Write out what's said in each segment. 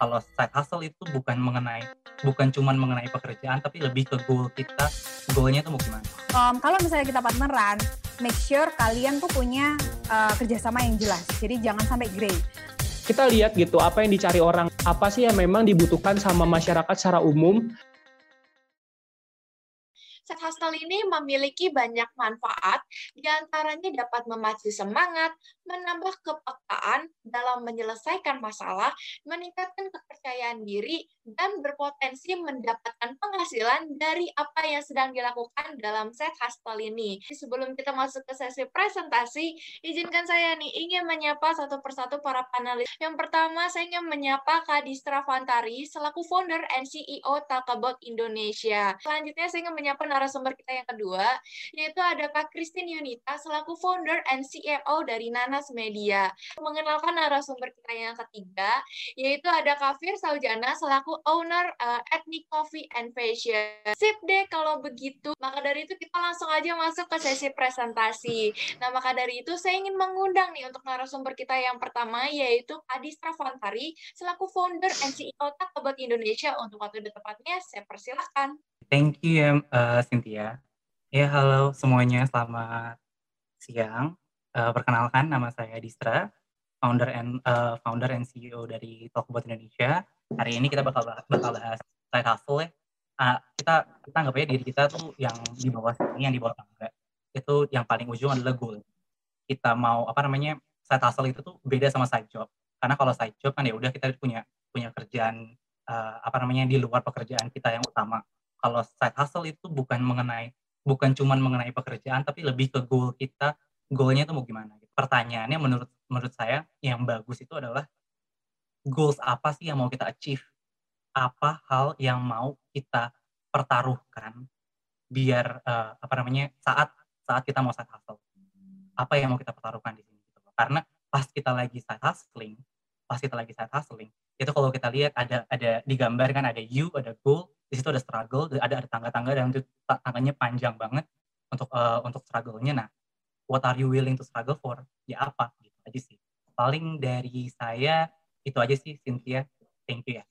kalau side hustle itu bukan mengenai bukan cuman mengenai pekerjaan tapi lebih ke goal kita goalnya itu mau gimana? Um, kalau misalnya kita partneran make sure kalian tuh punya uh, kerjasama yang jelas. Jadi jangan sampai grey. Kita lihat gitu apa yang dicari orang apa sih yang memang dibutuhkan sama masyarakat secara umum Side hustle ini memiliki banyak manfaat, di antaranya dapat memacu semangat, menambah kepekaan dalam menyelesaikan masalah, meningkatkan kepercayaan diri, dan berpotensi mendapatkan penghasilan dari apa yang sedang dilakukan dalam set hustle ini. Sebelum kita masuk ke sesi presentasi, izinkan saya nih ingin menyapa satu persatu para panelis. Yang pertama, saya ingin menyapa Kak Distra Fantari selaku founder and CEO Talkabout Indonesia. Selanjutnya, saya ingin menyapa narasumber kita yang kedua, yaitu ada Kak Christine Yunita selaku founder and CEO dari Nanas Media. Mengenalkan narasumber kita yang ketiga, yaitu ada Kak Fir Saujana selaku owner uh, Ethnic Coffee and Fashion. Sip deh kalau begitu. Maka dari itu kita langsung aja masuk ke sesi presentasi. Nah, maka dari itu saya ingin mengundang nih untuk narasumber kita yang pertama, yaitu Adistra Fantari selaku founder and CEO Takabot Indonesia. Untuk waktu tepatnya, saya persilahkan. Thank you ya uh, Cynthia. Ya halo semuanya, selamat siang. Uh, perkenalkan nama saya Distra, founder and uh, founder and CEO dari Talkbot Indonesia. Hari ini kita bakal bakal bahas side hustle ya. Uh, kita kita anggap aja diri kita tuh yang di bawah sini, yang di bawah tangga. Itu yang paling ujung adalah goal. Kita mau apa namanya side hustle itu tuh beda sama side job. Karena kalau side job kan ya udah kita punya punya kerjaan uh, apa namanya di luar pekerjaan kita yang utama kalau side hustle itu bukan mengenai bukan cuma mengenai pekerjaan tapi lebih ke goal kita goalnya itu mau gimana pertanyaannya menurut menurut saya yang bagus itu adalah goals apa sih yang mau kita achieve? Apa hal yang mau kita pertaruhkan biar uh, apa namanya saat saat kita mau side hustle? Apa yang mau kita pertaruhkan di sini gitu karena pas kita lagi side hustling pas kita lagi side hustling itu kalau kita lihat ada ada digambar kan ada you ada goal di situ ada struggle ada ada tangga-tangga dan itu tangganya panjang banget untuk uh, untuk struggle-nya. Nah what are you willing to struggle for? Ya apa? Gitu aja sih. Paling dari saya itu aja sih Cynthia. Thank you ya.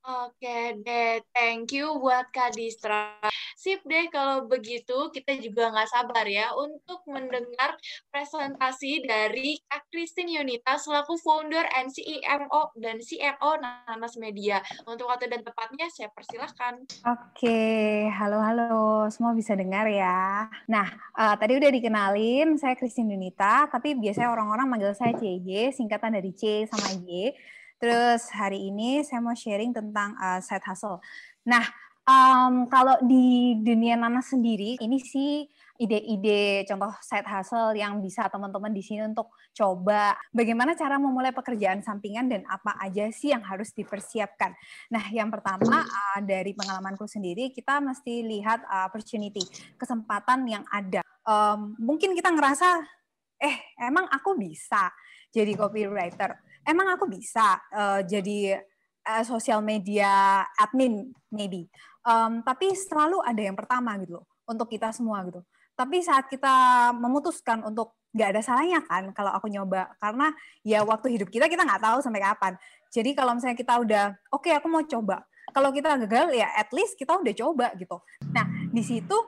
Oke deh, thank you buat Kak Distra. Sip deh kalau begitu, kita juga nggak sabar ya untuk mendengar presentasi dari Kak Christine Yunita selaku founder and CEO dan CMO Nanas Media. Untuk waktu dan tepatnya, saya persilahkan. Oke, halo-halo, semua bisa dengar ya. Nah, uh, tadi udah dikenalin, saya Christine Yunita, tapi biasanya orang-orang manggil saya CY, singkatan dari C sama Y. Terus hari ini saya mau sharing tentang uh, side hustle. Nah, um, kalau di dunia Nana sendiri, ini sih ide-ide contoh side hustle yang bisa teman-teman di sini untuk coba bagaimana cara memulai pekerjaan sampingan dan apa aja sih yang harus dipersiapkan. Nah, yang pertama uh, dari pengalamanku sendiri kita mesti lihat uh, opportunity, kesempatan yang ada. Um, mungkin kita ngerasa eh emang aku bisa jadi copywriter emang aku bisa uh, jadi uh, sosial media admin maybe. Um, tapi selalu ada yang pertama gitu loh untuk kita semua gitu. Tapi saat kita memutuskan untuk nggak ada salahnya kan kalau aku nyoba karena ya waktu hidup kita kita nggak tahu sampai kapan. Jadi kalau misalnya kita udah oke okay, aku mau coba. Kalau kita gagal ya at least kita udah coba gitu. Nah di situ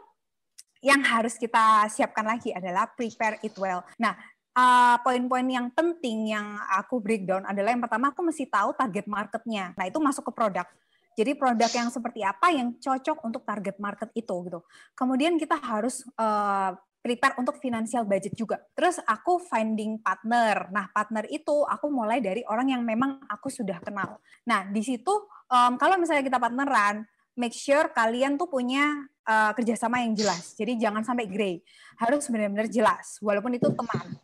yang harus kita siapkan lagi adalah prepare it well. Nah, uh, poin-poin yang penting yang aku breakdown adalah yang pertama aku mesti tahu target marketnya. Nah itu masuk ke produk. Jadi produk yang seperti apa yang cocok untuk target market itu gitu. Kemudian kita harus uh, prepare untuk financial budget juga. Terus aku finding partner. Nah partner itu aku mulai dari orang yang memang aku sudah kenal. Nah di situ um, kalau misalnya kita partneran, make sure kalian tuh punya uh, kerjasama yang jelas. Jadi jangan sampai gray. Harus benar-benar jelas, walaupun itu teman.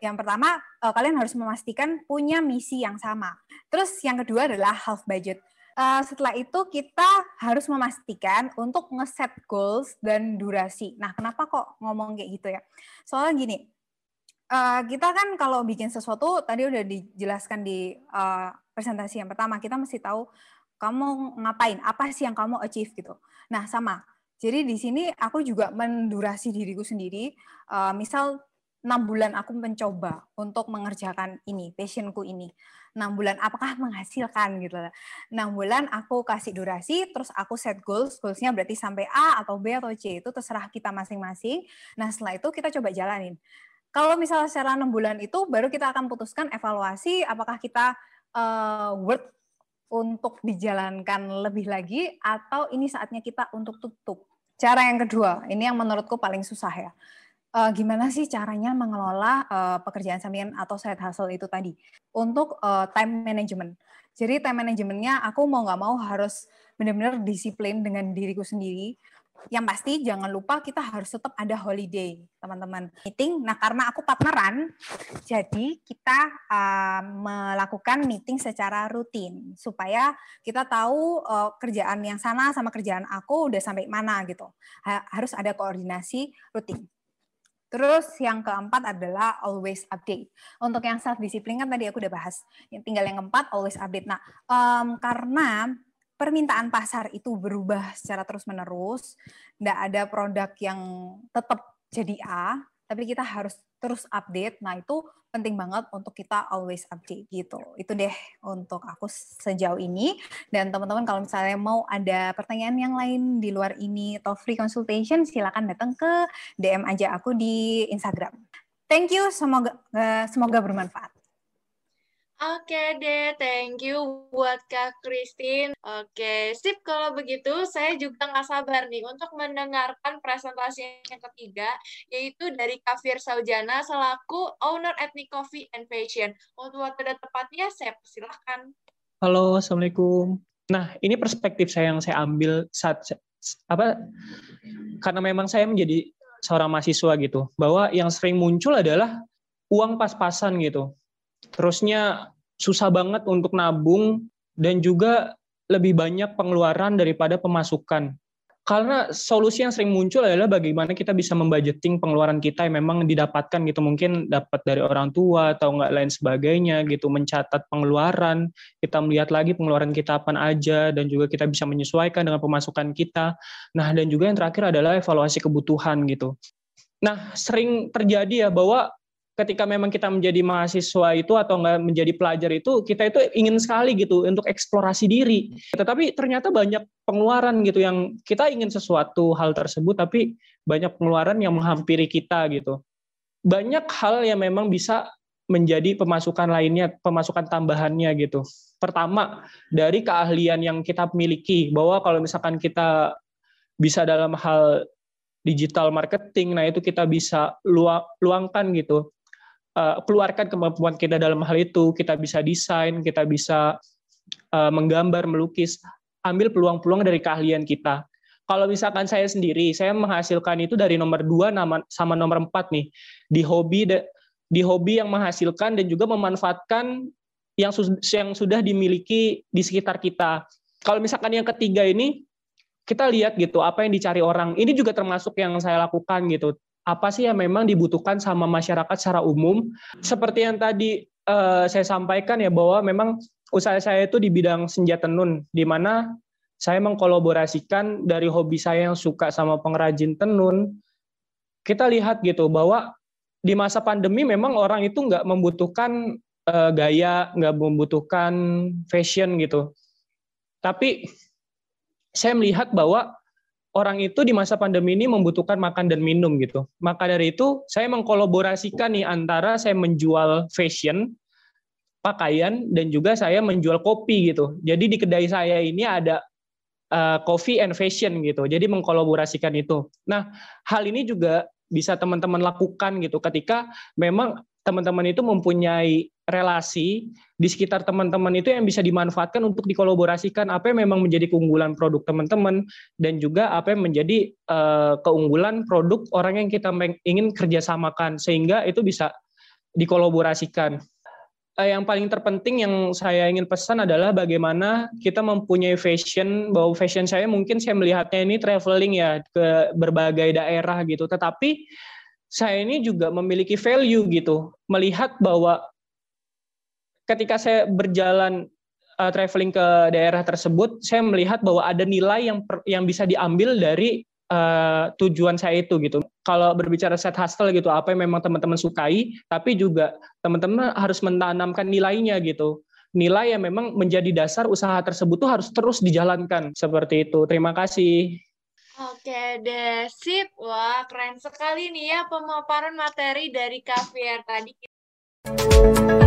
Yang pertama, uh, kalian harus memastikan punya misi yang sama. Terus yang kedua adalah half budget. Uh, setelah itu kita harus memastikan untuk ngeset goals dan durasi. Nah, kenapa kok ngomong kayak gitu ya? Soalnya gini, uh, kita kan kalau bikin sesuatu tadi udah dijelaskan di uh, presentasi yang pertama, kita mesti tahu kamu ngapain, apa sih yang kamu achieve gitu. Nah, sama. Jadi di sini aku juga mendurasi diriku sendiri. Uh, misal enam bulan aku mencoba untuk mengerjakan ini, passionku ini. Enam bulan apakah menghasilkan gitu. Enam bulan aku kasih durasi, terus aku set goals, goalsnya berarti sampai A atau B atau C itu terserah kita masing-masing. Nah setelah itu kita coba jalanin. Kalau misalnya secara enam bulan itu baru kita akan putuskan evaluasi apakah kita uh, worth untuk dijalankan lebih lagi atau ini saatnya kita untuk tutup. Cara yang kedua, ini yang menurutku paling susah ya. Uh, gimana sih caranya mengelola uh, pekerjaan sampingan atau side hustle itu tadi untuk uh, time management. Jadi time managementnya aku mau nggak mau harus benar-benar disiplin dengan diriku sendiri yang pasti jangan lupa kita harus tetap ada holiday, teman-teman. Meeting, nah karena aku partneran, jadi kita uh, melakukan meeting secara rutin supaya kita tahu uh, kerjaan yang sana sama kerjaan aku udah sampai mana gitu. Ha harus ada koordinasi rutin. Terus yang keempat adalah always update. Untuk yang self disiplin kan tadi aku udah bahas. Yang tinggal yang keempat always update. Nah, um, karena permintaan pasar itu berubah secara terus-menerus, tidak ada produk yang tetap jadi A, tapi kita harus terus update. Nah, itu penting banget untuk kita always update gitu. Itu deh untuk aku sejauh ini. Dan teman-teman kalau misalnya mau ada pertanyaan yang lain di luar ini atau free consultation, silakan datang ke DM aja aku di Instagram. Thank you, semoga eh, semoga bermanfaat. Oke deh, thank you buat Kak Christine. Oke, sip kalau begitu saya juga nggak sabar nih untuk mendengarkan presentasi yang ketiga, yaitu dari Kak Saujana selaku owner Ethnic Coffee and Fashion. Untuk waktu dan tepatnya, saya persilahkan. Halo, Assalamualaikum. Nah, ini perspektif saya yang saya ambil saat apa karena memang saya menjadi seorang mahasiswa gitu, bahwa yang sering muncul adalah uang pas-pasan gitu terusnya susah banget untuk nabung dan juga lebih banyak pengeluaran daripada pemasukan. Karena solusi yang sering muncul adalah bagaimana kita bisa membudgeting pengeluaran kita yang memang didapatkan gitu mungkin dapat dari orang tua atau nggak lain sebagainya gitu mencatat pengeluaran kita melihat lagi pengeluaran kita apa aja dan juga kita bisa menyesuaikan dengan pemasukan kita. Nah dan juga yang terakhir adalah evaluasi kebutuhan gitu. Nah sering terjadi ya bahwa ketika memang kita menjadi mahasiswa itu atau enggak menjadi pelajar itu kita itu ingin sekali gitu untuk eksplorasi diri. Tetapi ternyata banyak pengeluaran gitu yang kita ingin sesuatu hal tersebut tapi banyak pengeluaran yang menghampiri kita gitu. Banyak hal yang memang bisa menjadi pemasukan lainnya pemasukan tambahannya gitu. Pertama dari keahlian yang kita miliki bahwa kalau misalkan kita bisa dalam hal digital marketing nah itu kita bisa luangkan gitu uh, keluarkan kemampuan kita dalam hal itu. Kita bisa desain kita bisa uh, menggambar melukis. Ambil peluang-peluang dari keahlian kita. Kalau misalkan saya sendiri saya menghasilkan itu dari nomor dua nama sama nomor empat nih. Di hobi di hobi yang menghasilkan dan juga memanfaatkan yang yang sudah dimiliki di sekitar kita. Kalau misalkan yang ketiga ini kita lihat gitu apa yang dicari orang. Ini juga termasuk yang saya lakukan gitu apa sih yang memang dibutuhkan sama masyarakat secara umum. Seperti yang tadi uh, saya sampaikan ya bahwa memang usaha saya itu di bidang senjata tenun, di mana saya mengkolaborasikan dari hobi saya yang suka sama pengrajin tenun. Kita lihat gitu bahwa di masa pandemi memang orang itu nggak membutuhkan uh, gaya, nggak membutuhkan fashion gitu. Tapi saya melihat bahwa orang itu di masa pandemi ini membutuhkan makan dan minum gitu. Maka dari itu saya mengkolaborasikan nih antara saya menjual fashion, pakaian dan juga saya menjual kopi gitu. Jadi di kedai saya ini ada uh, coffee and fashion gitu. Jadi mengkolaborasikan itu. Nah, hal ini juga bisa teman-teman lakukan gitu ketika memang teman-teman itu mempunyai relasi di sekitar teman-teman itu yang bisa dimanfaatkan untuk dikolaborasikan apa yang memang menjadi keunggulan produk teman-teman dan juga apa yang menjadi uh, keunggulan produk orang yang kita ingin kerjasamakan sehingga itu bisa dikolaborasikan. Uh, yang paling terpenting yang saya ingin pesan adalah bagaimana kita mempunyai fashion bahwa fashion saya mungkin saya melihatnya ini traveling ya ke berbagai daerah gitu tetapi saya ini juga memiliki value gitu melihat bahwa ketika saya berjalan uh, traveling ke daerah tersebut, saya melihat bahwa ada nilai yang per, yang bisa diambil dari uh, tujuan saya itu gitu. Kalau berbicara set hustle gitu, apa yang memang teman-teman sukai, tapi juga teman-teman harus menanamkan nilainya gitu. Nilai yang memang menjadi dasar usaha tersebut tuh harus terus dijalankan seperti itu. Terima kasih. Oke deh. Wah, keren sekali nih ya pemaparan materi dari KVR tadi.